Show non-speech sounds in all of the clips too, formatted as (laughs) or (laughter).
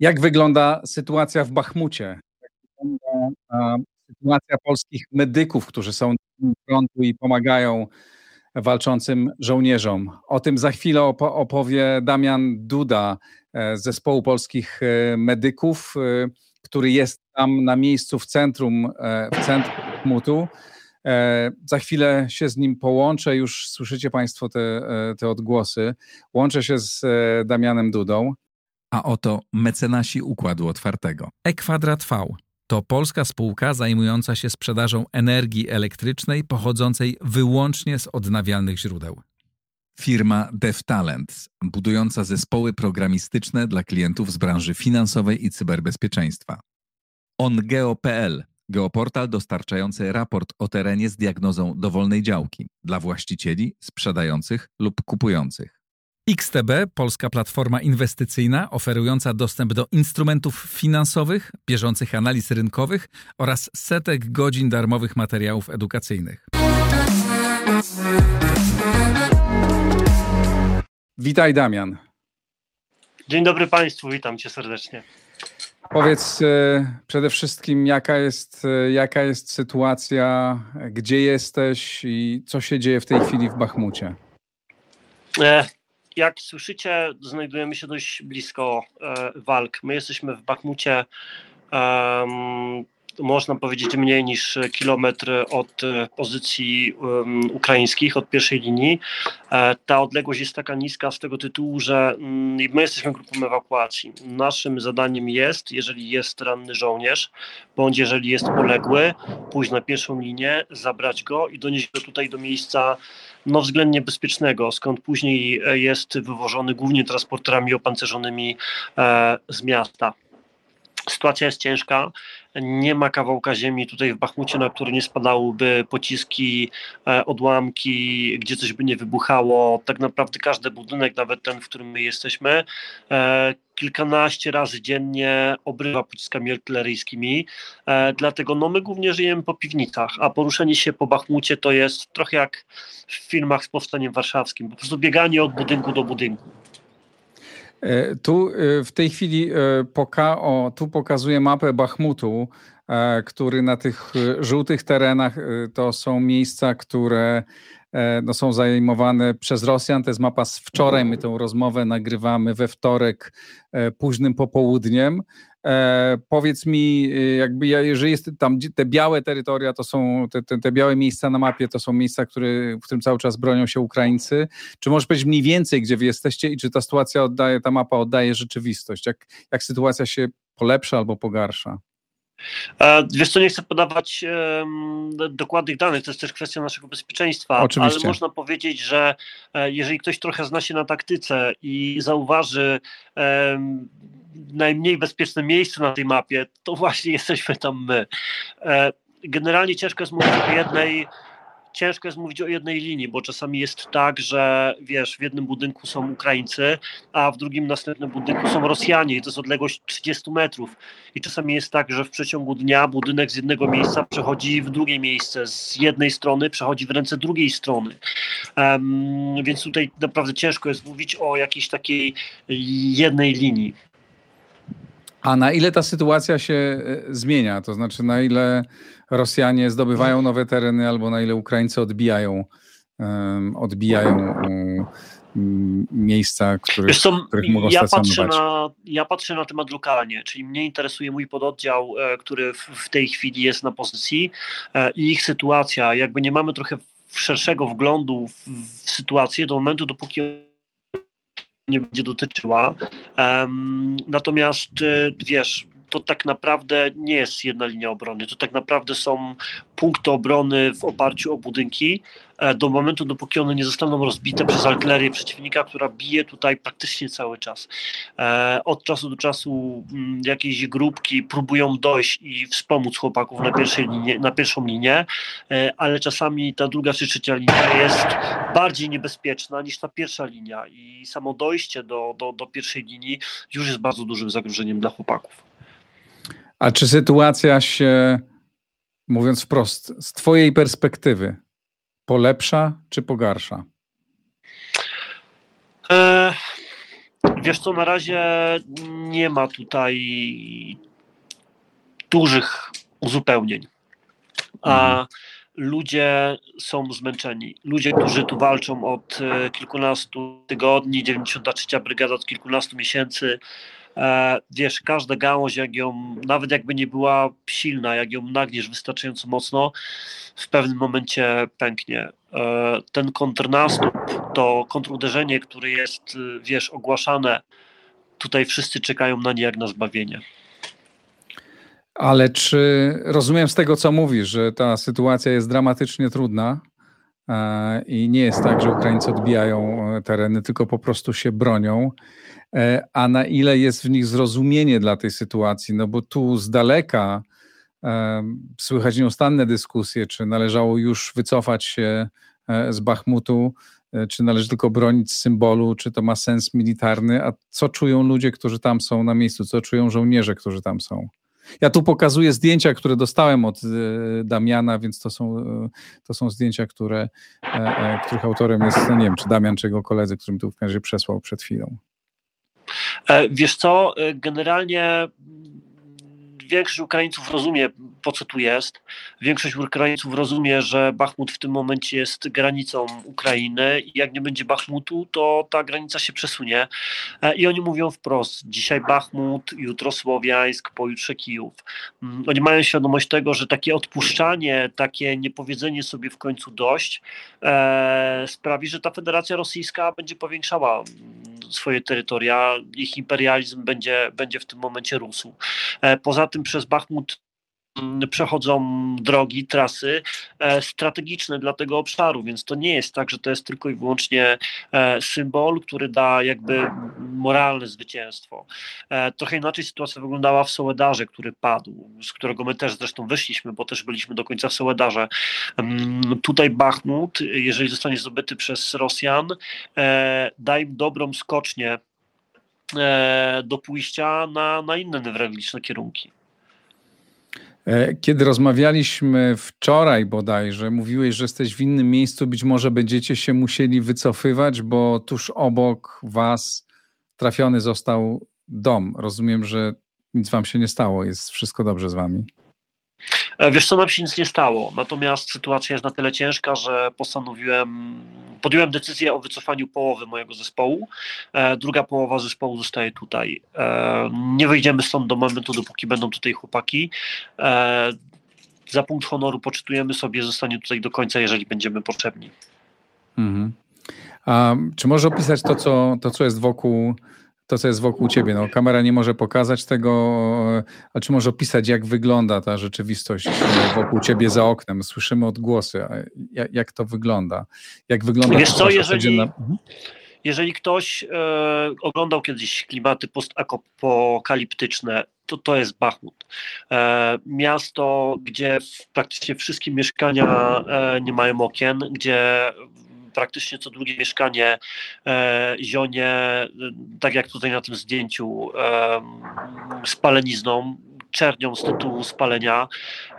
Jak wygląda sytuacja w Bachmucie? Jak wygląda sytuacja polskich medyków, którzy są na frontu i pomagają walczącym żołnierzom? O tym za chwilę opowie Damian Duda zespołu polskich e, medyków, e, który jest tam na miejscu w centrum, w centrum Bachmutu. Za chwilę się z nim połączę, już słyszycie Państwo te, te odgłosy. Łączę się z Damianem Dudą. A oto mecenasi Układu Otwartego. E-Kwadrat V to polska spółka zajmująca się sprzedażą energii elektrycznej pochodzącej wyłącznie z odnawialnych źródeł. Firma DevTalent, budująca zespoły programistyczne dla klientów z branży finansowej i cyberbezpieczeństwa. OnGeo.pl, geoportal dostarczający raport o terenie z diagnozą dowolnej działki dla właścicieli, sprzedających lub kupujących. XTB, polska platforma inwestycyjna oferująca dostęp do instrumentów finansowych, bieżących analiz rynkowych oraz setek godzin darmowych materiałów edukacyjnych. Witaj, Damian. Dzień dobry Państwu, witam Cię serdecznie. Powiedz e, przede wszystkim, jaka jest, e, jaka jest sytuacja, gdzie jesteś i co się dzieje w tej chwili w Bachmucie? E, jak słyszycie, znajdujemy się dość blisko walk. My jesteśmy w Bachmucie, można powiedzieć mniej niż kilometr od e, pozycji ukraińskich, od pierwszej linii. E, ta odległość jest taka niska z tego tytułu, że mm, my jesteśmy grupą ewakuacji. Naszym zadaniem jest, jeżeli jest ranny żołnierz, bądź jeżeli jest poległy, pójść na pierwszą linię, zabrać go i donieść go tutaj do miejsca no, względnie bezpiecznego, skąd później e, jest wywożony głównie transporterami opancerzonymi z miasta. Sytuacja jest ciężka. Nie ma kawałka ziemi tutaj w Bachmucie, na który nie spadałyby pociski, e, odłamki, gdzie coś by nie wybuchało. Tak naprawdę każdy budynek, nawet ten, w którym my jesteśmy, e, kilkanaście razy dziennie obrywa pociskami artyleryjskimi. E, dlatego no, my głównie żyjemy po piwnicach, a poruszenie się po Bachmucie to jest trochę jak w filmach z powstaniem warszawskim. Po prostu bieganie od budynku do budynku. E, tu e, w tej chwili e, poka o, tu pokazuję mapę Bachmutu, który na tych żółtych terenach to są miejsca, które no, są zajmowane przez Rosjan. To jest mapa z wczoraj. My tę rozmowę nagrywamy we wtorek późnym popołudniem. E, powiedz mi, y, jakby jeżeli jest tam te białe terytoria, to są te, te, te, białe miejsca na mapie, to są miejsca, które, w którym cały czas bronią się Ukraińcy. Czy możesz powiedzieć mniej więcej, gdzie wy jesteście i czy ta sytuacja oddaje, ta mapa oddaje rzeczywistość? Jak, jak sytuacja się polepsza albo pogarsza? E, wiesz co, nie chcę podawać dokładnych danych, to jest też kwestia naszego bezpieczeństwa, Oczywiście. ale można powiedzieć, że e, jeżeli ktoś trochę zna się na taktyce i zauważy najmniej bezpieczne miejsce na tej mapie, to właśnie (laughs) jesteśmy tam my. E, generalnie ciężko jest mówić o jednej ciężko jest mówić o jednej linii, bo czasami jest tak, że wiesz, w jednym budynku są Ukraińcy, a w drugim następnym budynku są Rosjanie i to jest odległość 30 metrów. I czasami jest tak, że w przeciągu dnia budynek z jednego miejsca przechodzi w drugie miejsce, z jednej strony przechodzi w ręce drugiej strony. Um, więc tutaj naprawdę ciężko jest mówić o jakiejś takiej jednej linii. A na ile ta sytuacja się e, zmienia? To znaczy, na ile Rosjanie zdobywają nowe tereny, albo na ile Ukraińcy odbijają, um, odbijają um, miejsca, których, co, których mogą ja patrzę, na, ja patrzę na temat lokalnie, czyli mnie interesuje mój pododdział, e, który w, w tej chwili jest na pozycji e, i ich sytuacja. Jakby nie mamy trochę szerszego wglądu w, w sytuację do momentu, dopóki nie będzie dotyczyła. Um, natomiast e, wiesz, to tak naprawdę nie jest jedna linia obrony. To tak naprawdę są punkty obrony w oparciu o budynki do momentu, dopóki one nie zostaną rozbite przez artylerię przeciwnika, która bije tutaj praktycznie cały czas. E, od czasu do czasu mm, jakieś grupki próbują dojść i wspomóc chłopaków na, pierwszej linie, na pierwszą linię, e, ale czasami ta druga czy trzecia linia jest bardziej niebezpieczna niż ta pierwsza linia i samo dojście do, do, do pierwszej linii już jest bardzo dużym zagrożeniem dla chłopaków. A czy sytuacja się, mówiąc wprost, z Twojej perspektywy, polepsza czy pogarsza? E, wiesz co, na razie nie ma tutaj dużych uzupełnień. A mhm. ludzie są zmęczeni. Ludzie, którzy tu walczą od e, kilkunastu tygodni, 93. Brygada od kilkunastu miesięcy, wiesz, każda gałąź, jak ją, nawet jakby nie była silna, jak ją nagniesz wystarczająco mocno, w pewnym momencie pęknie. E, ten kontrnastup, to kontruderzenie, które jest, wiesz, ogłaszane, tutaj wszyscy czekają na nie jak na zbawienie. Ale czy rozumiem z tego, co mówisz, że ta sytuacja jest dramatycznie trudna e, i nie jest tak, że Ukraińcy odbijają tereny, tylko po prostu się bronią. E, a na ile jest w nich zrozumienie dla tej sytuacji, no bo tu z daleka e, słychać nieustanne dyskusje, czy należało już wycofać się e, z Bachmutu, czy należy tylko bronić symbolu, czy to ma sens militarny, a co czują ludzie, którzy tam są na miejscu, co czują żołnierze, którzy tam są. Ja tu pokazuję zdjęcia, które dostałem od Damiana, więc to są, to są zdjęcia, które, których autorem jest, no nie wiem, czy Damian, czy jego koledzy, którym tu w razie przesłał przed chwilą. E, wiesz co, e, generalnie większość Ukraińców rozumie, po co tu jest. Większość Ukraińców rozumie, że Bachmut w tym momencie jest granicą Ukrainy i jak nie będzie Bachmutu, to ta granica się przesunie. E, I oni mówią wprost, dzisiaj Bachmut, jutro Słowiańsk, pojutrze Kijów. Mm, oni mają świadomość tego, że takie odpuszczanie, takie niepowiedzenie sobie w końcu dość e, sprawi, że ta Federacja Rosyjska będzie powiększała mm, swoje terytoria, ich imperializm będzie, będzie w tym momencie rósł. E, poza tym przez Bachmut przechodzą drogi, trasy e, strategiczne dla tego obszaru, więc to nie jest tak, że to jest tylko i wyłącznie e, symbol, który da jakby moralne zwycięstwo. E, trochę inaczej sytuacja wyglądała w Sołedarze, który padł, z którego my też zresztą wyszliśmy, bo też byliśmy do końca w Sołedarze. Mm, tutaj Bachmut, jeżeli zostanie zdobyty przez Rosjan, da im dobrą skocznię do pójścia na, na inne newralgiczne kierunki. E, kiedy rozmawialiśmy wczoraj bodajże, mówiłeś, że jesteś w innym miejscu, być może będziecie się musieli wycofywać, bo tuż obok was trafiony został dom. Rozumiem, że nic wam się nie stało, jest wszystko dobrze z wami. E, wiesz co, nam się nic nie stało, natomiast sytuacja jest na tyle ciężka, że postanowiłem, podjąłem decyzję o wycofaniu połowy mojego zespołu. E, druga połowa zespołu zostaje tutaj. E, nie wyjdziemy stąd do momentu, dopóki będą tutaj chłopaki. Za punkt honoru poczytujemy sobie, zostanie tutaj do końca, jeżeli będziemy potrzebni. Mhm. A czy może opisać to, co, to, co jest wokół to, co jest wokół ciebie. No, kamera nie może pokazać tego, a czy może opisać, jak wygląda ta rzeczywistość wokół ciebie za oknem. Słyszymy odgłosy. Jak, jak to wygląda? Jak wygląda Wiesz co, jeżeli, codzienna... Mhm. jeżeli ktoś e, oglądał kiedyś klimaty postapokaliptyczne, to to jest Bachmut. E, miasto, gdzie praktycznie wszystkie mieszkania e, nie mają okien, gdzie praktycznie co drugie mieszkanie e, zionie, tak jak tutaj na tym zdjęciu, e, spalenizną, czernią z tytułu spalenia.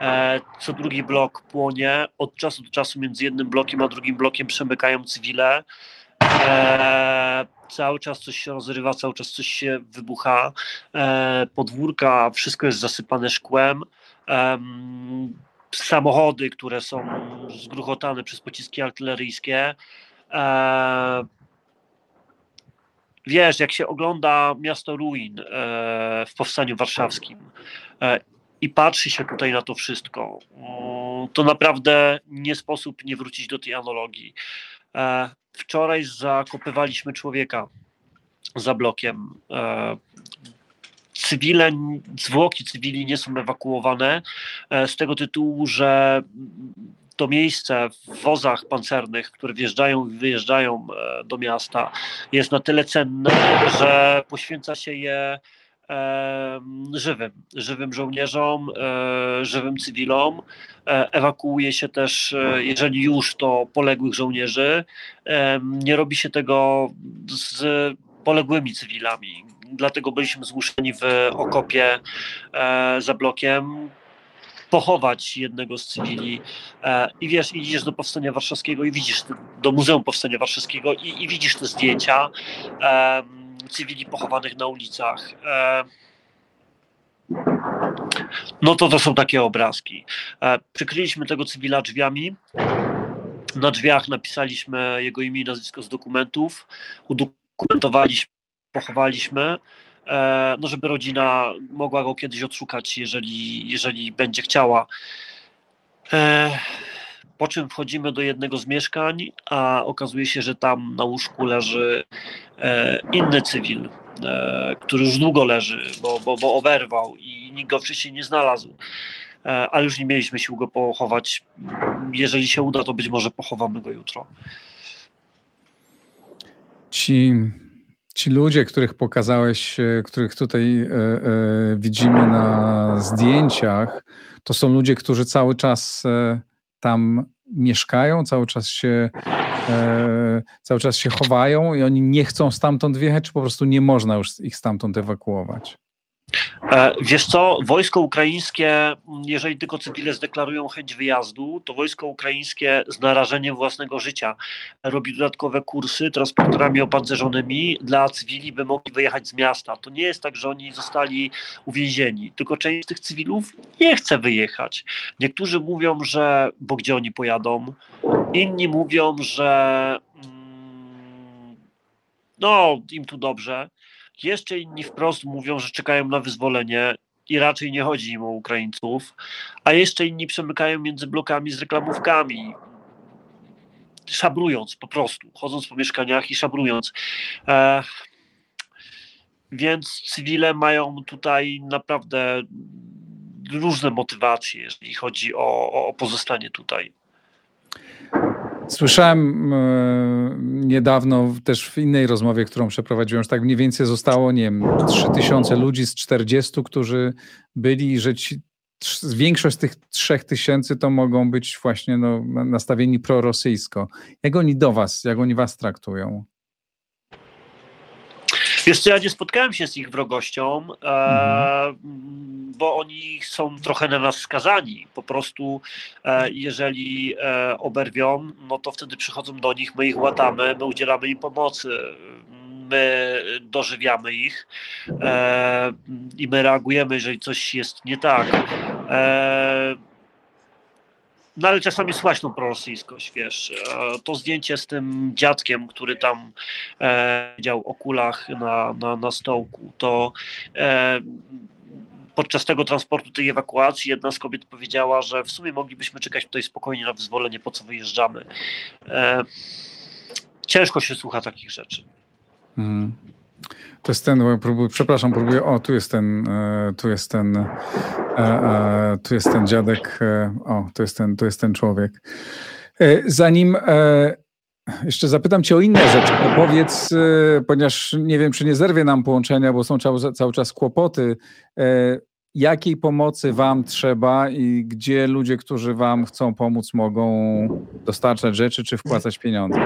E, co drugi blok płonie. Od czasu do czasu między jednym blokiem a drugim blokiem przemykają cywile. E, cały czas coś się rozrywa, cały czas coś się wybucha. E, podwórka, wszystko jest zasypane szkłem. E, samochody, które są zgruchotane przez pociski artyleryjskie. E, wiesz, jak się ogląda miasto ruin e, w powstaniu warszawskim e, i patrzy się tutaj na to wszystko, to naprawdę nie sposób nie wrócić do tej analogii. Wczoraj zakopywaliśmy człowieka za blokiem cywile, zwłoki cywili nie są ewakuowane e, z tego tytułu, że to miejsce w wozach pancernych, które wjeżdżają i wyjeżdżają e, do miasta, jest na tyle cenne, że poświęca się je e, żywym, żywym żołnierzom, żywym cywilom. Ewakuuje się też, jeżeli już, to poległych żołnierzy. Nie robi się tego z poległymi cywilami dlatego byliśmy zmuszeni w okopie za blokiem pochować jednego z cywili i wiesz, idziesz do Powstania Warszawskiego i widzisz, do Muzeum Powstania Warszawskiego i, i widzisz te zdjęcia cywili pochowanych na ulicach no to to są takie obrazki. E, przykryliśmy tego cywila drzwiami. Na drzwiach napisaliśmy jego imię i nazwisko z dokumentów, udokumentowaliśmy, pochowaliśmy, e, no żeby rodzina mogła go kiedyś odszukać, jeżeli, jeżeli będzie chciała. E, po czym wchodzimy do jednego z mieszkań, a okazuje się, że tam na łóżku leży inny cywil, E, który już długo leży, bo, bo, bo oberwał i nikt go wcześniej nie znalazł. E, ale już nie mieliśmy sił go pochować. Jeżeli się uda, to być może pochowamy go jutro. Ci, ci ludzie, których pokazałeś, e, których tutaj e, e, widzimy na zdjęciach, to są ludzie, którzy cały czas e, tam mieszkają, cały czas się e, cały czas się chowają i oni nie chcą stamtąd wjechać, czy po prostu nie można już ich stamtąd ewakuować? E, wiesz co, wojsko ukraińskie, jeżeli tylko cywile zdeklarują chęć wyjazdu, to wojsko ukraińskie z narażeniem własnego życia robi dodatkowe kursy transporterami opancerzonymi dla cywili, by mogli wyjechać z miasta. To nie jest tak, że oni zostali uwięzieni, tylko część z tych cywilów nie chce wyjechać. Niektórzy mówią, że bo gdzie oni pojadą, inni mówią, że mm, no, im tu dobrze. Jeszcze inni wprost mówią, że czekają na wyzwolenie i raczej nie chodzi im o Ukraińców, a jeszcze inni przemykają między blokami z reklamówkami, szabrując po prostu, chodząc po mieszkaniach i szabrując. E, więc cywile mają tutaj naprawdę różne motywacje, jeżeli chodzi o, o pozostanie tutaj. Słyszałem e, niedawno też w innej rozmowie, którą przeprowadziłem, że tak mniej więcej zostało, nie wiem, 3000 ludzi z 40, którzy byli, że ci, większość z tych 3000 to mogą być właśnie no, nastawieni prorosyjsko. Jak oni do was, jak oni was traktują? Wiesz co, ja nie spotkałem się z ich wrogością, e, mhm. bo oni są trochę na nas skazani. Po prostu e, jeżeli e, oberwią, no to wtedy przychodzą do nich, my ich łatamy, my udzielamy im pomocy my dożywiamy ich e, i my reagujemy, jeżeli coś jest nie tak. E, no ale czasami słychać tą prorosyjskość, wiesz. E, to zdjęcie z tym dziadkiem, który tam e, dział o kulach na, na, na stołku, to e, podczas tego transportu, tej ewakuacji, jedna z kobiet powiedziała, że w sumie moglibyśmy czekać tutaj spokojnie na wyzwolenie, po co wyjeżdżamy. E, ciężko się słucha takich rzeczy. Mhm. To jest ten, próbuję, przepraszam, próbuję, o tu jest ten, e, tu jest ten, e, e, tu jest ten dziadek, o tu jest ten, tu jest ten człowiek. Zanim jeszcze zapytam cię o inne rzeczy, to powiedz, ponieważ nie wiem, czy nie zerwie nam połączenia, bo są cały, cały czas kłopoty, jakiej pomocy wam trzeba i gdzie ludzie, którzy wam chcą pomóc, mogą dostarczać rzeczy czy wpłacać pieniądze?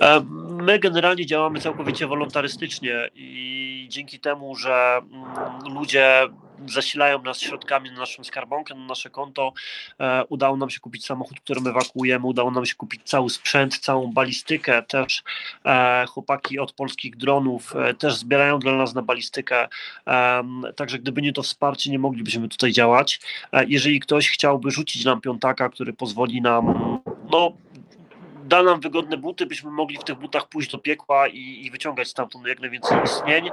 Um my generalnie działamy całkowicie wolontarystycznie i dzięki temu, że mm, ludzie zasilają nas środkami na naszą skarbonkę, na nasze konto. E, udało nam się kupić samochód, którym ewakuujemy, udało nam się kupić cały sprzęt, całą balistykę. Też e, chłopaki od polskich dronów e, też zbierają dla nas na balistykę. Także gdyby nie to wsparcie, nie moglibyśmy tutaj działać. Jeżeli ktoś chciałby rzucić nam piątaka, który pozwoli nam no, da nam wygodne buty, byśmy mogli w tych butach pójść do piekła i, i wyciągać stamtąd jak najwięcej istnień,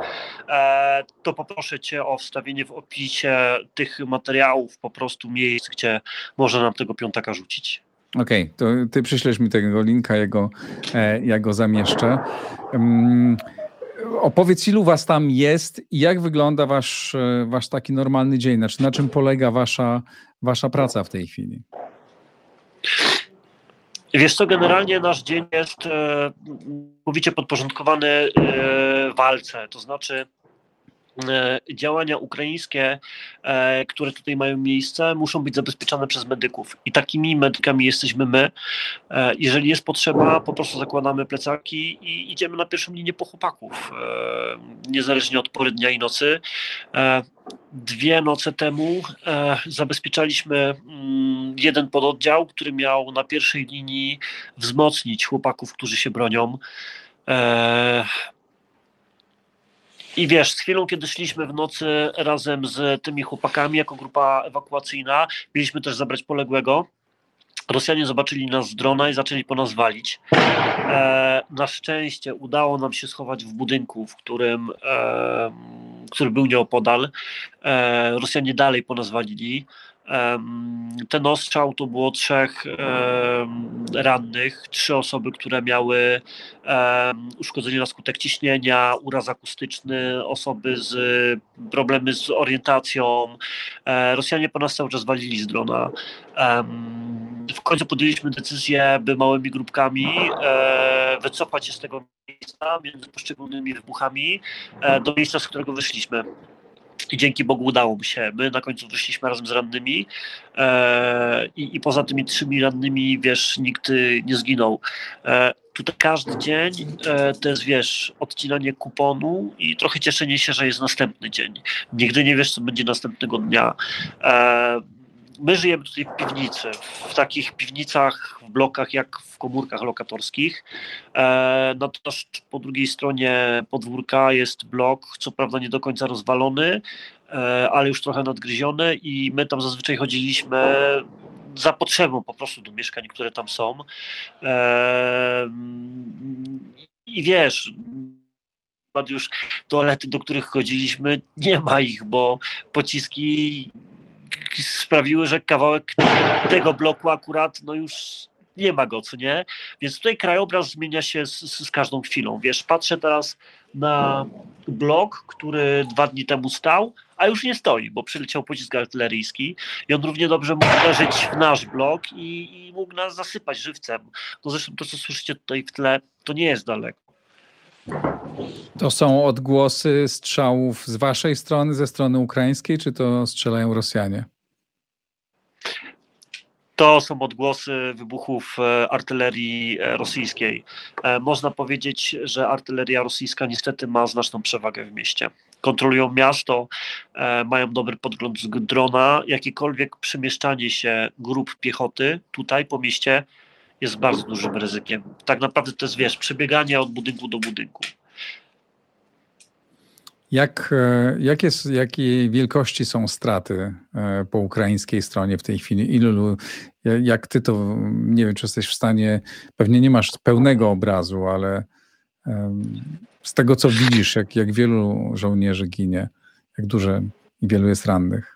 e, to poproszę Cię o wstawienie w opisie tych materiałów po prostu miejsc, gdzie można nam tego piątaka rzucić. Okej, okay, to Ty przyślesz mi tego linka, ja go, e, ja go zamieszczę. Um, opowiedz, ilu Was tam jest i jak wygląda Wasz, e, wasz taki normalny dzień? Znaczy, na czym polega Wasza, wasza praca w tej chwili? Wiesz co, generalnie nasz dzień jest e, mówicie podporządkowany e, walce, to znaczy działania ukraińskie, e, które tutaj mają miejsce, muszą być zabezpieczone przez medyków. I takimi medykami jesteśmy my. E, jeżeli jest potrzeba, po prostu zakładamy plecaki i idziemy na pierwszą linię po chłopaków, niezależnie od pory dnia i nocy. Dwie noce temu zabezpieczaliśmy mm, jeden pododdział, który miał na pierwszej linii wzmocnić chłopaków, którzy się bronią. I wiesz, z chwilą, kiedy szliśmy w nocy razem z tymi chłopakami jako grupa ewakuacyjna, mieliśmy też zabrać poległego. Rosjanie zobaczyli nas z drona i zaczęli po nas walić. E, na szczęście udało nam się schować w budynku, w którym, e, który był nieopodal. E, Rosjanie dalej po nas walili. Ten ostrzał to było trzech rannych, trzy osoby, które miały uszkodzenie na skutek ciśnienia, uraz akustyczny, osoby z problemy z orientacją. E, Rosjanie po nas cały czas walili z drona. W końcu podjęliśmy decyzję, by małymi grupkami e, wycofać się z tego miejsca między poszczególnymi wybuchami e, do miejsca, z którego wyszliśmy. I dzięki Bogu udało mi się. My na końcu wyszliśmy razem z rannymi e, i, i, poza tymi trzymi rannymi, wiesz, nikt nie zginął. E, tutaj każdy dzień e, to jest, wiesz, odcinanie kuponu i trochę cieszenie się, że jest następny dzień. Nigdy nie wiesz, co będzie następnego dnia. E, my żyjemy tutaj w piwnicy, w takich piwnicach, w blokach jak w komórkach lokatorskich. E, natomiast po drugiej stronie podwórka jest blok, co prawda nie do końca rozwalony, e, ale już trochę nadgryziony i my tam zazwyczaj chodziliśmy za potrzebą po prostu do mieszkań, które tam są. E, I wiesz, już toalety, do których chodziliśmy, nie ma ich, bo pociski sprawiły, że kawałek tego bloku akurat no już nie ma go, co nie? Więc tutaj krajobraz zmienia się z, z, każdą chwilą. Wiesz, patrzę teraz na blok, który dwa dni temu stał, a już nie stoi, bo przyleciał pocisk artyleryjski i on równie dobrze mógł leżeć w nasz blok i, i mógł nas zasypać żywcem. No zresztą to, co słyszycie tutaj w tle, to nie jest daleko. To są odgłosy strzałów z waszej strony, ze strony ukraińskiej, czy to strzelają Rosjanie? To są odgłosy wybuchów e, artylerii e, rosyjskiej. E, można powiedzieć, że artyleria rosyjska niestety ma znaczną przewagę w mieście. Kontrolują miasto, mają dobry podgląd z drona. Jakiekolwiek przemieszczanie się grup piechoty tutaj po mieście jest bardzo dużym ryzykiem. Tak naprawdę to jest, wiesz, przebieganie od budynku do budynku. Jak, e, jak jest, jakiej wielkości są straty e, po ukraińskiej stronie w tej chwili? Ilu, jak ty to, nie wiem, czy jesteś w stanie, pewnie nie masz pełnego obrazu, ale z tego, co widzisz, jak, jak wielu żołnierzy ginie, jak duże i wielu jest rannych?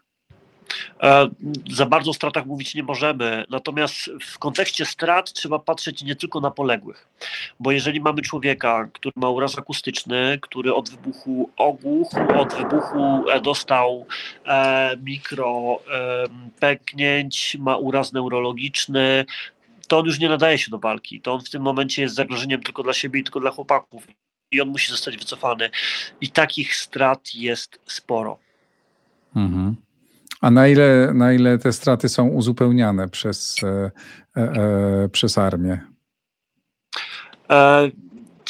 E, za bardzo o stratach mówić nie możemy, natomiast w kontekście strat trzeba patrzeć nie tylko na poległych, bo jeżeli mamy człowieka, który ma uraz akustyczny, który od wybuchu ogłuch, od wybuchu e, dostał e, mikro pęknięć, ma uraz neurologiczny, to on już nie nadaje się do walki. To on w tym momencie jest zagrożeniem tylko dla siebie i tylko dla chłopaków. I on musi zostać wycofany. I takich strat jest sporo. Mhm. A na ile, na ile te straty są uzupełniane przez, e, e, e przez armię? E,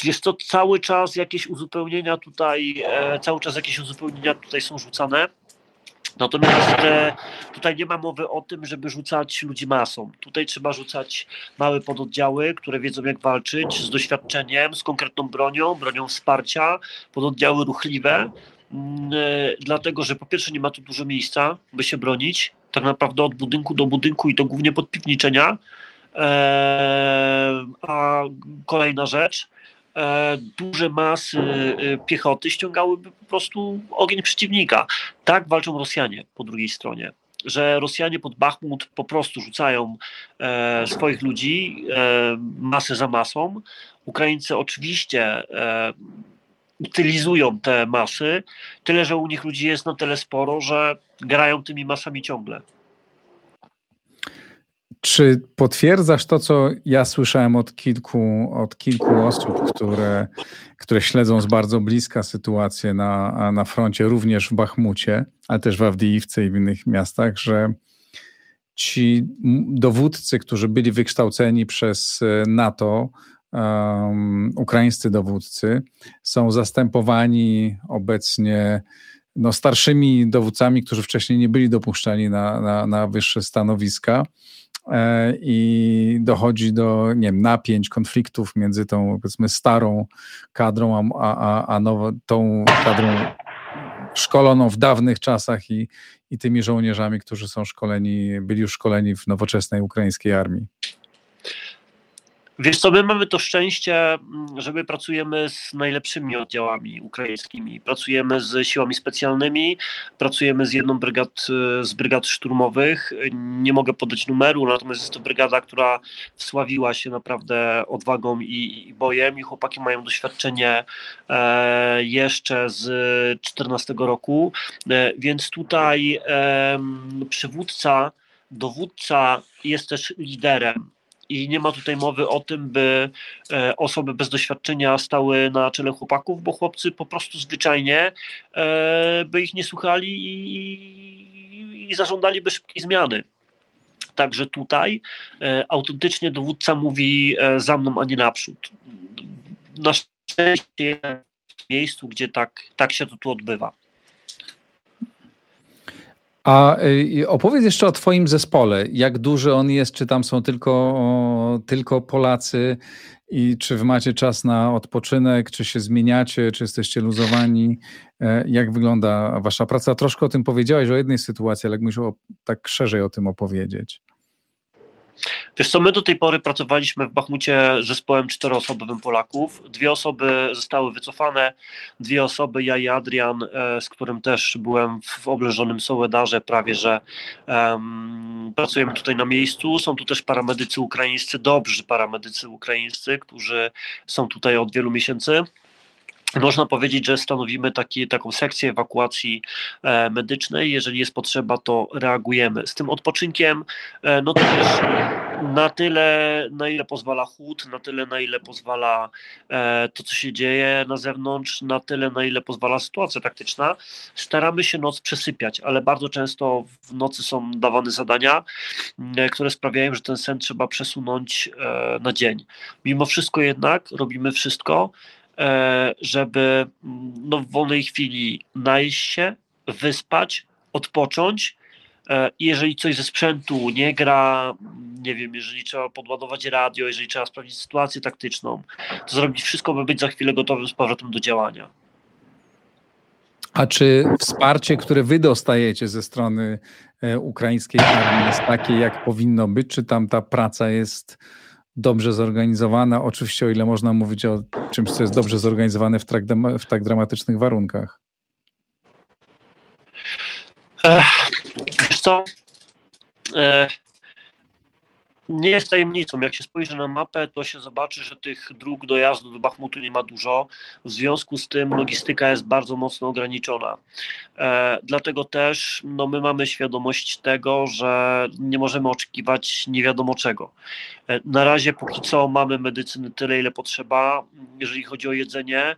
jest to cały czas jakieś uzupełnienia tutaj, e, cały czas jakieś uzupełnienia tutaj są rzucane. Natomiast e, tutaj nie ma mowy o tym, żeby rzucać ludzi masą. Tutaj trzeba rzucać małe pododdziały, które wiedzą jak walczyć, z doświadczeniem, z konkretną bronią, bronią wsparcia, pododdziały ruchliwe, e, dlatego że po pierwsze nie ma tu dużo miejsca, by się bronić, tak naprawdę od budynku do budynku i to głównie pod piwniczenia. E, a kolejna rzecz, e, duże masy piechoty ściągałyby po prostu ogień przeciwnika. Tak walczą Rosjanie po drugiej stronie że Rosjanie pod Bachmut po prostu rzucają e, swoich ludzi e, masę za masą. Ukraińcy oczywiście e, utylizują te masy, tyle że u nich ludzi jest na tyle sporo, że grają tymi masami ciągle. Czy potwierdzasz to, co ja słyszałem od kilku, od kilku osób, które, które śledzą z bardzo bliska sytuację na, na froncie, również w Bachmucie, ale też w Awdijiwce i w innych miastach, że ci dowódcy, którzy byli wykształceni przez NATO, um, ukraińscy dowódcy, są zastępowani obecnie no, starszymi dowódcami, którzy wcześniej nie byli dopuszczani na, na, na wyższe stanowiska e, i dochodzi do nie wiem, napięć, konfliktów między tą powiedzmy starą kadrą, a, a, a nowo, tą kadrą szkoloną w dawnych czasach i, i tymi żołnierzami, którzy są szkoleni, byli już szkoleni w nowoczesnej ukraińskiej armii. Wiesz co, my mamy to szczęście, mm, że my pracujemy z najlepszymi oddziałami ukraińskimi. Pracujemy z siłami specjalnymi, pracujemy z jedną brygad, z brygad szturmowych. Nie mogę podać numeru, natomiast jest to brygada, która wsławiła się naprawdę odwagą i, i bojem i chłopaki mają doświadczenie e, jeszcze z 14 roku, e, więc tutaj e, przywódca, dowódca jest też liderem i nie ma tutaj mowy o tym, by e, osoby bez doświadczenia stały na czele chłopaków, bo chłopcy po prostu zwyczajnie e, by ich nie słuchali i, i zażądaliby szybkiej zmiany. Także tutaj e, autentycznie dowódca mówi za mną, a nie naprzód. Na szczęście w miejscu, gdzie tak, tak się to tu odbywa. A y, opowiedz jeszcze o Twoim zespole. Jak duży on jest? Czy tam są tylko, tylko Polacy? I czy macie czas na odpoczynek? Czy się zmieniacie? Czy jesteście luzowani? E, jak wygląda Wasza praca? Troszkę o tym powiedziałeś, o jednej sytuacji, ale jak musiał tak szerzej o tym opowiedzieć. Wiesz co, my do tej pory pracowaliśmy w Bachmucie zespołem czteroosobowym Polaków. Dwie osoby zostały wycofane, dwie osoby, ja i Adrian, e, z którym też byłem w oblężonym Sołedarze prawie, że um, pracujemy tutaj na miejscu. Są tu też paramedycy ukraińscy, dobrzy paramedycy ukraińscy, którzy są tutaj od wielu miesięcy. Można powiedzieć, że stanowimy taki, taką sekcję ewakuacji e, medycznej. Jeżeli jest potrzeba, to reagujemy. Z tym odpoczynkiem, e, no to też na tyle, na ile pozwala chłód, na tyle, na ile pozwala e, to, co się dzieje na zewnątrz, na tyle, na ile pozwala sytuacja taktyczna, staramy się noc przesypiać, ale bardzo często w nocy są dawane zadania, które sprawiają, że ten sen trzeba przesunąć na dzień. Mimo wszystko jednak robimy wszystko, E, żeby mm, no, w wolnej chwili najeść się, wyspać, odpocząć. E, jeżeli coś ze sprzętu nie gra, nie wiem, jeżeli trzeba podładować radio, jeżeli trzeba sprawdzić sytuację taktyczną, to zrobić wszystko, by być za chwilę gotowym z powrotem do działania. A czy wsparcie, które wy dostajecie ze strony e, ukraińskiej armii jest takie, jak powinno być? Czy tam ta praca jest dobrze zorganizowana. Oczywiście, o ile można mówić o czymś, co jest dobrze zorganizowane w tak, w tak dramatycznych warunkach. Wiesz co? Nie jest tajemnicą. Jak się spojrzy na mapę, to się zobaczy, że tych dróg dojazdu do Bachmutu nie ma dużo. W związku z tym logistyka jest bardzo mocno ograniczona. E, dlatego też no, my mamy świadomość tego, że nie możemy oczekiwać nie wiadomo czego. E, na razie póki co mamy medycyny tyle, ile potrzeba. Jeżeli chodzi o jedzenie,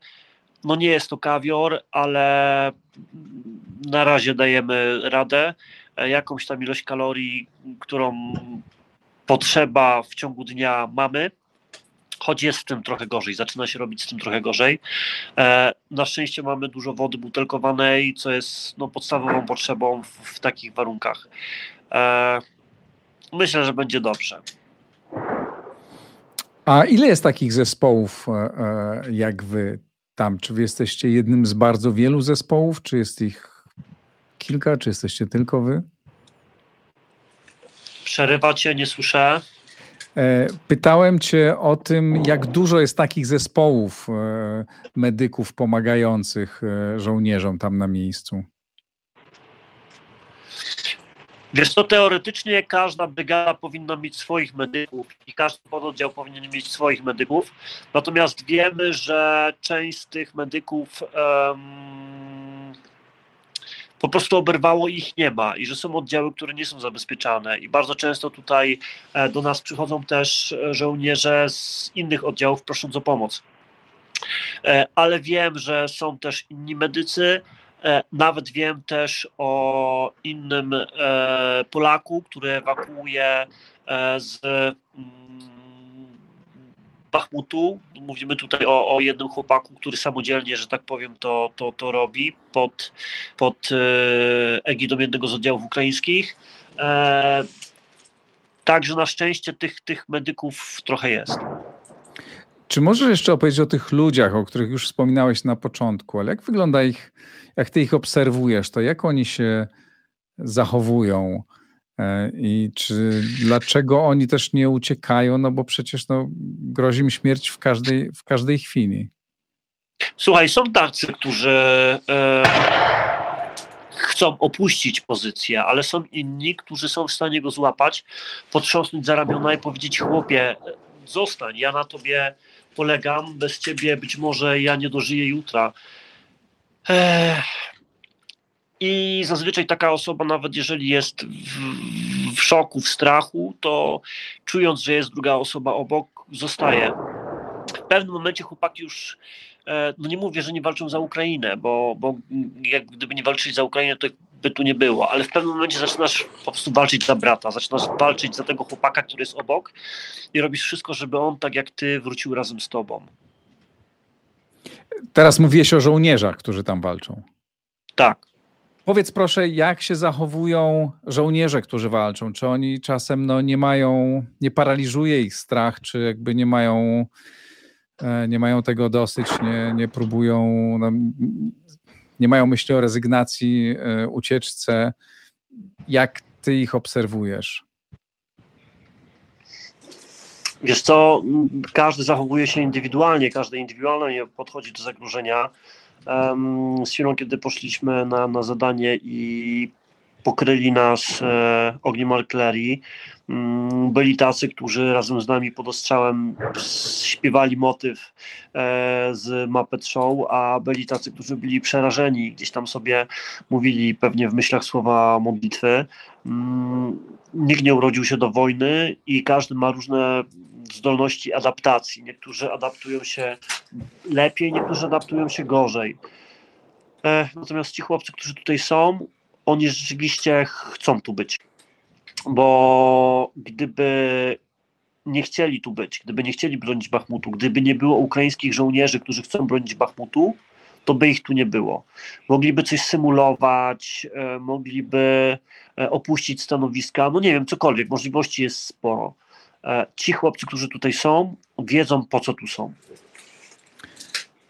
no nie jest to kawior, ale na razie dajemy radę. E, jakąś tam ilość kalorii, którą potrzeba w ciągu dnia mamy, choć jest z tym trochę gorzej, zaczyna się robić z tym trochę gorzej. E, na szczęście mamy dużo wody butelkowanej, co jest no, podstawową potrzebą w, w takich warunkach. E, myślę, że będzie dobrze. A ile jest takich zespołów e, jak wy tam? Czy wy jesteście jednym z bardzo wielu zespołów, czy jest ich kilka, czy jesteście tylko wy? Przerywa cię, nie słyszę. E, pytałem Cię o tym, jak dużo jest takich zespołów e, medyków pomagających e, żołnierzom tam na miejscu. Wiesz to teoretycznie każda brygada powinna mieć swoich medyków i każdy pododdział powinien mieć swoich medyków. Natomiast wiemy, że część z tych medyków um, po prostu oberwało i ich nie ma i że są oddziały, które nie są zabezpieczane i bardzo często tutaj e, do nas przychodzą też e, żołnierze z innych oddziałów prosząc o pomoc. E, ale wiem, że są też inni medycy, nawet wiem też o innym Polaku, który ewakuuje z mm, Bachmutu. Mówimy tutaj o, o jednym chłopaku, który samodzielnie, że tak powiem, to, to, to robi pod, pod e, egidą jednego z oddziałów ukraińskich. E, także na szczęście tych, tych medyków trochę jest. Czy możesz jeszcze opowiedzieć o tych ludziach, o których już wspominałeś na początku, ale jak wygląda ich, jak ty ich obserwujesz, to jak oni się zachowują? E, I czy dlaczego oni też nie uciekają? No bo przecież no, grozi mi śmierć w każdej, w każdej chwili. Słuchaj, są tacy, którzy e, chcą opuścić pozycję, ale są inni, którzy są w stanie go złapać, potrząsnąć za ramiona i powiedzieć: Chłopie, zostań, ja na tobie polegam, bez ciebie być może ja nie dożyję jutra. E, i zazwyczaj taka osoba, nawet jeżeli jest w, w, szoku, w strachu, to czując, że jest druga osoba obok, zostaje. W pewnym momencie chłopaki już, e, no nie mówię, że nie walczą za Ukrainę, bo, bo jak gdyby nie walczyli za Ukrainę, to by tu nie było, ale w pewnym momencie zaczynasz po prostu walczyć za brata, zaczynasz walczyć za tego chłopaka, który jest obok i robisz wszystko, żeby on tak jak ty wrócił razem z tobą. Teraz mówiłeś o żołnierzach, którzy tam walczą. Tak. Powiedz proszę, jak się zachowują żołnierze, którzy walczą? Czy oni czasem no, nie mają, nie paraliżuje ich strach, czy jakby nie mają, e, nie mają tego dosyć, nie, nie próbują, no, nie mają myśli o rezygnacji, e, ucieczce? Jak ty ich obserwujesz? Wiesz co, każdy zachowuje się indywidualnie, każdy indywidualnie podchodzi do zagrożenia z chwilą, kiedy poszliśmy na, na zadanie i pokryli nas e, ogniem artylerii. Mm, byli tacy, którzy razem z nami pod ostrzałem śpiewali motyw e, z Muppet Show, a byli tacy, którzy byli przerażeni, gdzieś tam sobie mówili pewnie w myślach słowa modlitwy. Mm, nikt nie urodził się do wojny i każdy ma różne zdolności adaptacji. Niektórzy adaptują się lepiej, niektórzy adaptują się gorzej. E, natomiast ci chłopcy, którzy tutaj są, oni rzeczywiście chcą tu być. Bo gdyby nie chcieli tu być, gdyby nie chcieli bronić Bachmutu, gdyby nie było ukraińskich żołnierzy, którzy chcą bronić Bachmutu, to by ich tu nie było. Mogliby coś symulować, e, mogliby e, opuścić stanowiska, no nie wiem, cokolwiek, możliwości jest sporo. E, ci chłopcy, którzy tutaj są, wiedzą po co tu są.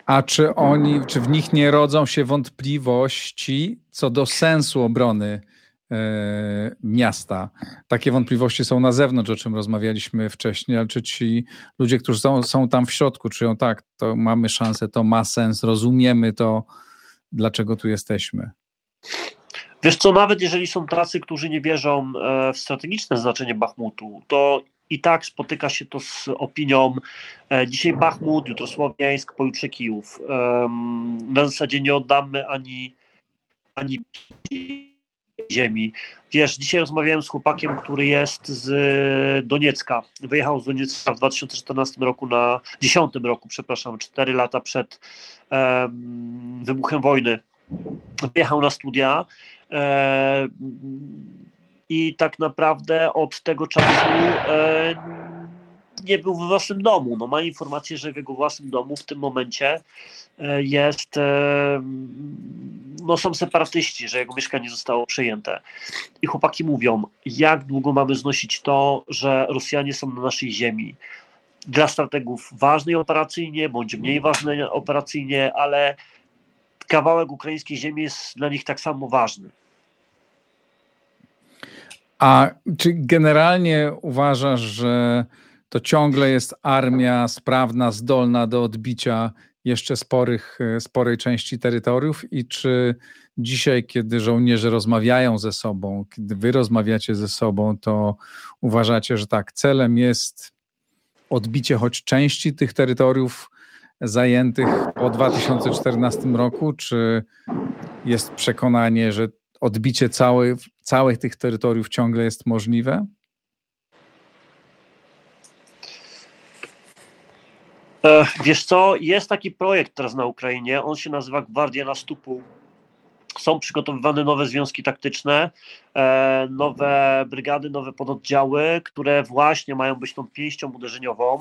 A czy oni, czy w nich nie rodzą się wątpliwości co do sensu obrony e, miasta? Takie wątpliwości są na zewnątrz, o czym rozmawialiśmy wcześniej, ale czy ci ludzie, którzy są, są tam w środku, czują tak, to mamy szansę, to ma sens, rozumiemy to, dlaczego tu jesteśmy? Wiesz co, nawet jeżeli są tacy, którzy nie wierzą e, w strategiczne znaczenie Bachmutu, to i tak spotyka się to z opinią e, dzisiaj Bachmut, jutro Słowiańsk, pojutrze Kijów. Na zasadzie nie oddamy ani, ani ziemi. Wiesz, dzisiaj rozmawiałem z chłopakiem, który jest z Doniecka. Wyjechał z Doniecka w 2014 roku na 10 roku, przepraszam, 4 lata przed um, wybuchem wojny. Wyjechał na studia. Um, i tak naprawdę od tego czasu e, nie był w własnym domu. No, ma informację, że w jego własnym domu w tym momencie e, jest, e, no są separatyści, że jego mieszkanie zostało przejęte. I chłopaki mówią, jak długo mamy znosić to, że Rosjanie są na naszej ziemi. Dla strategów ważnej operacyjnie, bądź mniej ważnej operacyjnie, ale kawałek ukraińskiej ziemi jest dla nich tak samo ważny. A czy generalnie uważasz, że to ciągle jest armia sprawna, zdolna do odbicia jeszcze sporych, sporej części terytoriów? I czy dzisiaj, kiedy żołnierze rozmawiają ze sobą, kiedy wy rozmawiacie ze sobą, to uważacie, że tak, celem jest odbicie choć części tych terytoriów zajętych po 2014 roku, czy jest przekonanie, że odbicie całych, całych tych terytoriów ciągle jest możliwe? E, wiesz co, jest taki projekt teraz na Ukrainie, on się nazywa Gwardia na Stupu. Są przygotowywane nowe związki taktyczne, e, nowe brygady, nowe pododdziały, które właśnie mają być tą pięścią uderzeniową.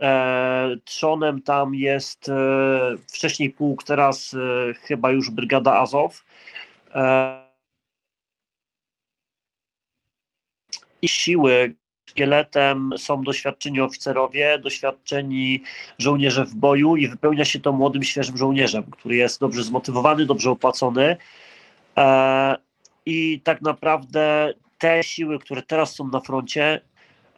E, trzonem tam jest wcześniej pułk, teraz chyba już brygada Azow. Siły szkieletem są doświadczeni oficerowie, doświadczeni żołnierze w boju i wypełnia się to młodym, świeżym żołnierzem, który jest dobrze zmotywowany, dobrze opłacony. E, I tak naprawdę te siły, które teraz są na froncie,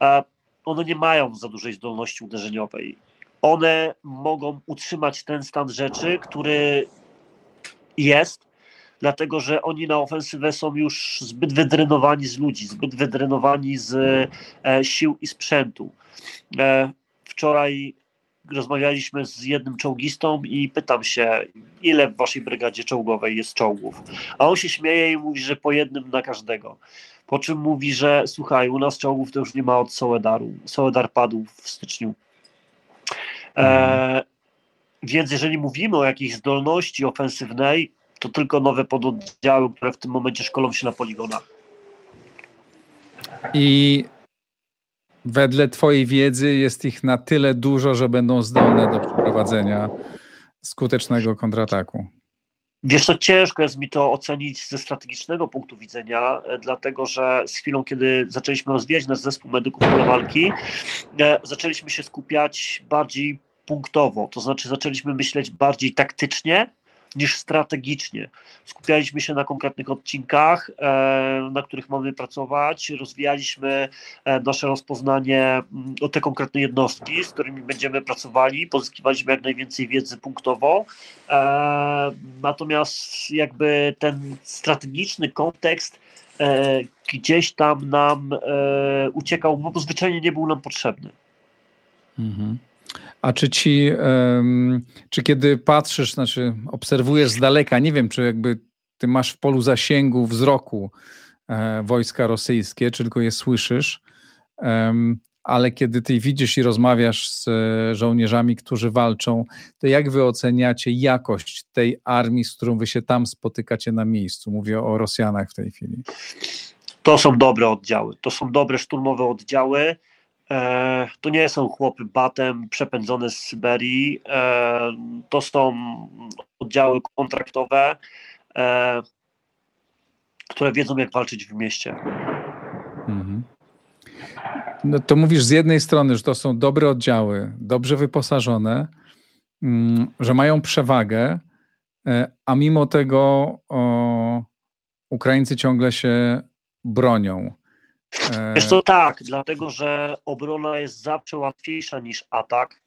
e, one nie mają za dużej zdolności uderzeniowej. One mogą utrzymać ten stan rzeczy, który jest, dlatego że oni na ofensywę są już zbyt wydrenowani z ludzi, zbyt wydrenowani z e, sił i sprzętu. E, wczoraj rozmawialiśmy z jednym czołgistą i pytam się, ile w waszej brygadzie czołgowej jest czołgów. A on się śmieje i mówi, że po jednym na każdego. Po czym mówi, że słuchaj, u nas czołgów to już nie ma od Soledaru. Soledar padł w styczniu. E, mhm. więc jeżeli mówimy o jakiejś zdolności ofensywnej, to tylko nowe pododdziały, które w tym momencie szkolą się na poligonach. I wedle Twojej wiedzy jest ich na tyle dużo, że będą zdolne do przeprowadzenia skutecznego kontrataku. Wiesz co, ciężko jest mi to ocenić ze strategicznego punktu widzenia, e, dlatego że z chwilą, kiedy zaczęliśmy rozwijać nasz zespół medyków pole walki, e, zaczęliśmy się skupiać bardziej punktowo, to znaczy zaczęliśmy myśleć bardziej taktycznie, niż strategicznie. Skupialiśmy się na konkretnych odcinkach, e, na których mamy pracować, rozwijaliśmy e, nasze rozpoznanie mm, o te konkretne jednostki, z którymi będziemy pracowali, pozyskiwaliśmy jak najwięcej wiedzy punktowo, e, natomiast jakby ten strategiczny kontekst gdzieś tam nam uciekał, bo zwyczajnie nie był nam potrzebny. Mhm. A czy ci, czy kiedy patrzysz, znaczy obserwujesz z daleka, nie wiem, czy jakby ty masz w polu zasięgu wzroku e, wojska rosyjskie, czy tylko je słyszysz, ale kiedy ty widzisz i rozmawiasz z e, żołnierzami, którzy walczą, to jak wy oceniacie jakość tej armii, z którą wy się tam spotykacie na miejscu? Mówię o Rosjanach w tej chwili. To są dobre oddziały, to są dobre szturmowe oddziały. E, to nie są chłopy batem przepędzone z Syberii, e, to są oddziały kontraktowe, e, które wiedzą, jak walczyć w mieście. Mhm. No to mówisz z jednej strony, że to są dobre oddziały, dobrze wyposażone, mm, że mają przewagę, a mimo tego o, Ukraińcy ciągle się bronią. Wiesz to tak, dlatego że obrona jest zawsze łatwiejsza niż atak.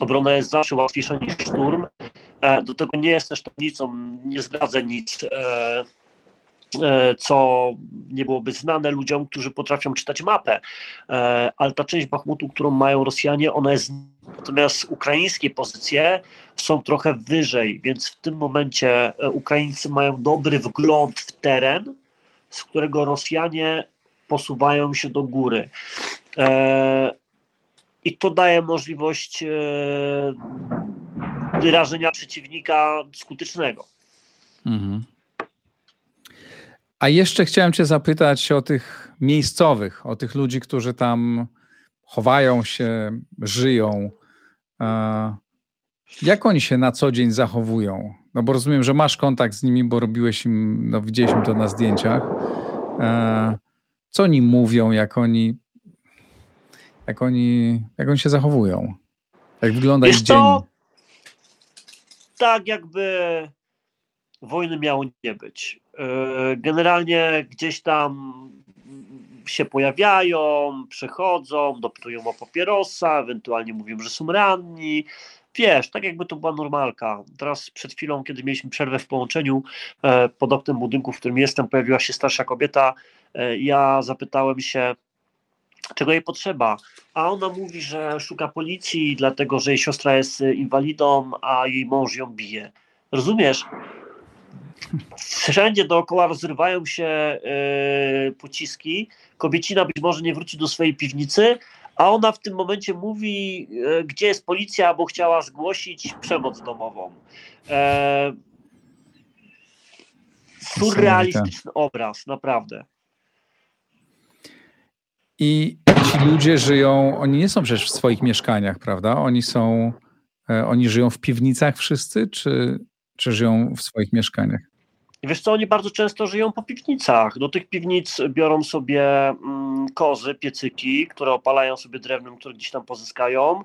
Obrona jest zawsze łatwiejsza niż szturm. E, do tego nie jest też tajemnicą, nie zdradzę nic, e, e, co nie byłoby znane ludziom, którzy potrafią czytać mapę. Ale ta część Bachmutu, którą mają Rosjanie, ona jest natomiast ukraińskie pozycje są trochę wyżej, więc w tym momencie Ukraińcy mają dobry wgląd w teren, z którego Rosjanie posuwają się do góry. E, I to daje możliwość e, wyrażenia przeciwnika skutecznego. Mhm. A jeszcze chciałem Cię zapytać o tych miejscowych, o tych ludzi, którzy tam chowają się, żyją. E, jak oni się na co dzień zachowują? No bo rozumiem, że masz kontakt z nimi, bo robiłeś im, no widzieliśmy to na zdjęciach co oni mówią, jak oni, jak oni, jak oni się zachowują? Jak wygląda Wiesz ich dzień? To, tak jakby wojny miało nie być. E, generalnie gdzieś tam się pojawiają, przychodzą, dopytują o papierosa, ewentualnie mówią, że są ranni. Wiesz, tak jakby to była normalka. Teraz przed chwilą, kiedy mieliśmy przerwę w połączeniu e, pod oknem budynku, w którym jestem, pojawiła się starsza kobieta, ja zapytałem się, czego jej potrzeba, a ona mówi, że szuka policji, dlatego że jej siostra jest inwalidą, a jej mąż ją bije. Rozumiesz? Wszędzie dookoła rozrywają się pociski. Kobiecina być może nie wróci do swojej piwnicy, a ona w tym momencie mówi, gdzie jest policja, bo chciała zgłosić przemoc domową. surrealistyczny obraz, naprawdę. I ci ludzie żyją, oni nie są przecież w swoich mieszkaniach, prawda? Oni są, e, oni żyją w piwnicach wszyscy, czy, czy żyją w swoich mieszkaniach? Wiesz co, oni bardzo często żyją po piwnicach. Do tych piwnic biorą sobie mm, kozy, piecyki, które opalają sobie drewnem, które gdzieś tam pozyskają.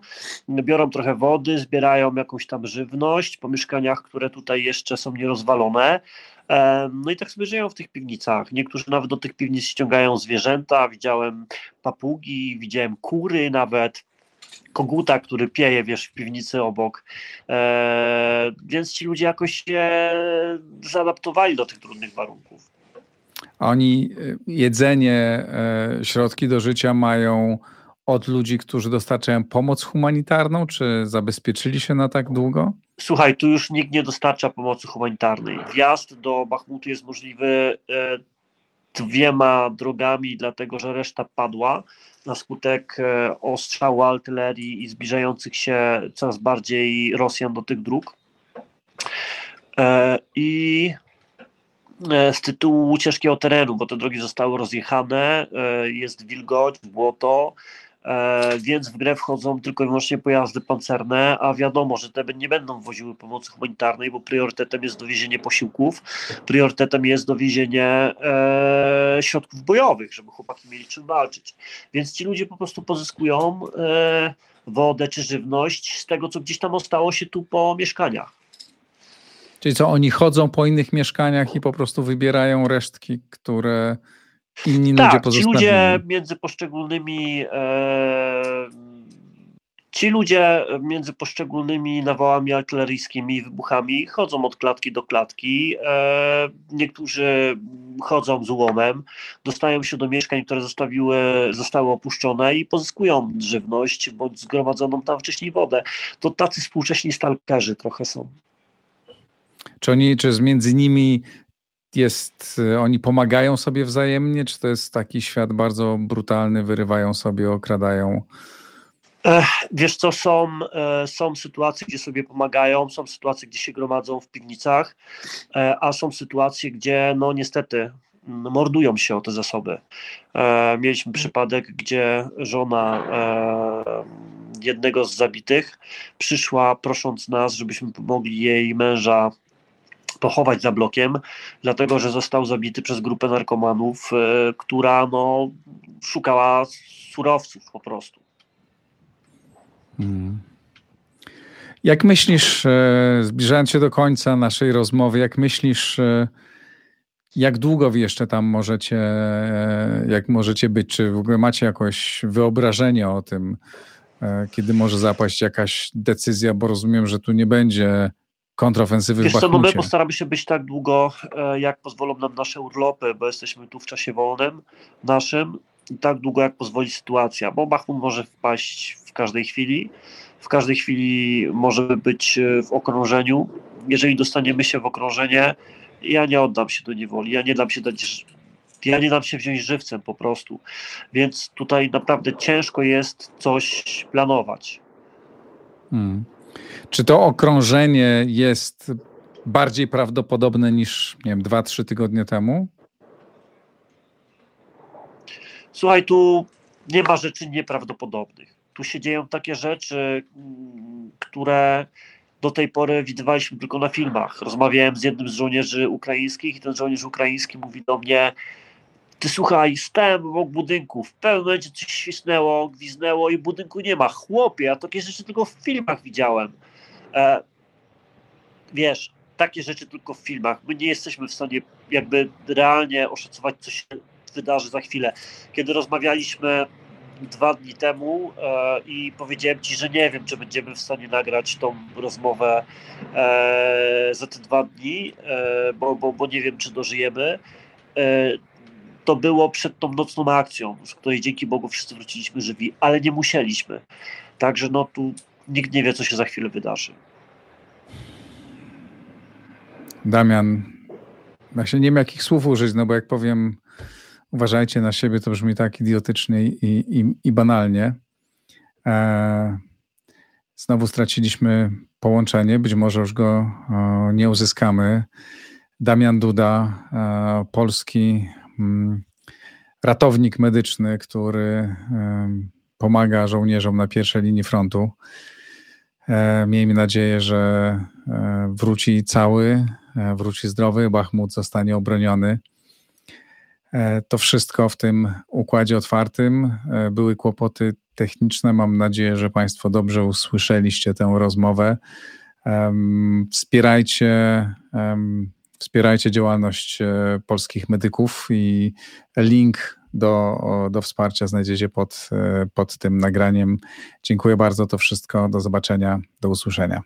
Biorą trochę wody, zbierają jakąś tam żywność po mieszkaniach, które tutaj jeszcze są nierozwalone. No i tak sobie żyją w tych piwnicach. Niektórzy nawet do tych piwnic ściągają zwierzęta. Widziałem papugi, widziałem kury nawet koguta, który pieje, wiesz, w piwnicy obok. E, więc ci ludzie jakoś się zaadaptowali do tych trudnych warunków. Oni e, jedzenie, e, środki do życia mają od ludzi, którzy dostarczają pomoc humanitarną, czy zabezpieczyli się na tak długo? Słuchaj, tu już nikt nie dostarcza pomocy humanitarnej. Wjazd do Bachmutu jest możliwy e, dwiema drogami, dlatego że reszta padła na skutek e, ostrzału artylerii i zbliżających się coraz bardziej Rosjan do tych dróg. E, I z tytułu ciężkiego terenu, bo te drogi zostały rozjechane, jest wilgoć, błoto, więc w grę wchodzą tylko i wyłącznie pojazdy pancerne, a wiadomo, że te nie będą woziły pomocy humanitarnej, bo priorytetem jest dowiezienie posiłków, priorytetem jest dowiezienie e, środków bojowych, żeby chłopaki mieli czym walczyć. Więc ci ludzie po prostu pozyskują e, wodę czy żywność z tego, co gdzieś tam ostało się tu po mieszkaniach. Czyli co, oni chodzą po innych mieszkaniach i po prostu wybierają resztki, które inni tak, ludzie ci ludzie między poszczególnymi e, ci ludzie między poszczególnymi nawałami artyleryjskimi i wybuchami chodzą od klatki do klatki. E, niektórzy chodzą z łomem, dostają się do mieszkań, które zostawiły, zostały opuszczone i pozyskują żywność bądź zgromadzoną tam wcześniej wodę. To tacy współcześni stalkerzy trochę są. Czy oni, czy między nimi jest, y, oni pomagają sobie wzajemnie, czy to jest taki świat bardzo brutalny, wyrywają sobie, okradają? Wiesz co, są, e, są sytuacje, gdzie sobie pomagają, są sytuacje, gdzie się gromadzą w piwnicach, e, a są sytuacje, gdzie no niestety mordują się o te zasoby. E, mieliśmy przypadek, gdzie żona jednego z zabitych przyszła prosząc nas, żebyśmy pomogli jej męża pochować za blokiem, dlatego że został zabity przez grupę narkomanów, e, która no, szukała surowców po prostu. Hmm. Jak myślisz, e, zbliżając się do końca naszej rozmowy, jak myślisz, e, jak długo wy jeszcze tam możecie, jak możecie być? Czy w ogóle macie jakieś wyobrażenie o tym, kiedy może zapaść jakaś decyzja, bo rozumiem, że tu nie będzie kontrofensywy Wiesz w co, no my postaramy się być tak długo, e, jak pozwolą nam nasze urlopy, bo jesteśmy tu w czasie wolnym naszym i tak długo, jak pozwoli sytuacja, bo Bachmut może wpaść w każdej chwili, w każdej chwili możemy być e, w okrążeniu. Jeżeli dostaniemy się w okrążenie, ja nie oddam się do niewoli, ja nie dam się dać, ja nie dam się wziąć żywcem po prostu. Więc tutaj naprawdę ciężko jest coś planować. Hmm. Czy to okrążenie jest bardziej prawdopodobne niż, nie wiem, dwa, trzy tygodnie temu? Słuchaj, tu nie ma rzeczy nieprawdopodobnych. Tu się dzieją takie rzeczy, które do tej pory widywaliśmy tylko na filmach. Rozmawiałem z jednym z żołnierzy ukraińskich i ten żołnierz ukraiński mówi do mnie, ty słuchaj, stałem obok budynku, w pewnym momencie coś świsnęło, gwiznęło i budynku nie ma. Chłopie, ja takie rzeczy tylko w filmach widziałem. E, wiesz, takie rzeczy tylko w filmach. My nie jesteśmy w stanie jakby realnie oszacować, co się wydarzy za chwilę. Kiedy rozmawialiśmy dwa dni temu e, i powiedziałem Ci, że nie wiem, czy będziemy w stanie nagrać tą rozmowę e, za te dwa dni, e, bo, bo, bo nie wiem, czy dożyjemy. To było przed tą nocną akcją, z której dzięki Bogu wszyscy wróciliśmy żywi, ale nie musieliśmy. Także no tu nikt nie wie, co się za chwilę wydarzy. Damian, Właśnie nie wiem, jakich słów użyć, no bo jak powiem, uważajcie na siebie, to brzmi tak idiotycznie i, i, i banalnie. E, znowu straciliśmy połączenie, być może już go e, nie uzyskamy. Damian Duda, e, polski ratownik medyczny, który pomaga żołnierzom na pierwszej linii frontu. E, miejmy nadzieję, że e, wróci cały, e, wróci zdrowy, Bachmut zostanie obroniony. To wszystko w tym układzie otwartym. Były kłopoty techniczne. Mam nadzieję, że Państwo dobrze usłyszeliście tę rozmowę. Wspierajcie, wspierajcie działalność polskich medyków i link do, do wsparcia znajdziecie pod, pod tym nagraniem. Dziękuję bardzo, to wszystko. Do zobaczenia, do usłyszenia.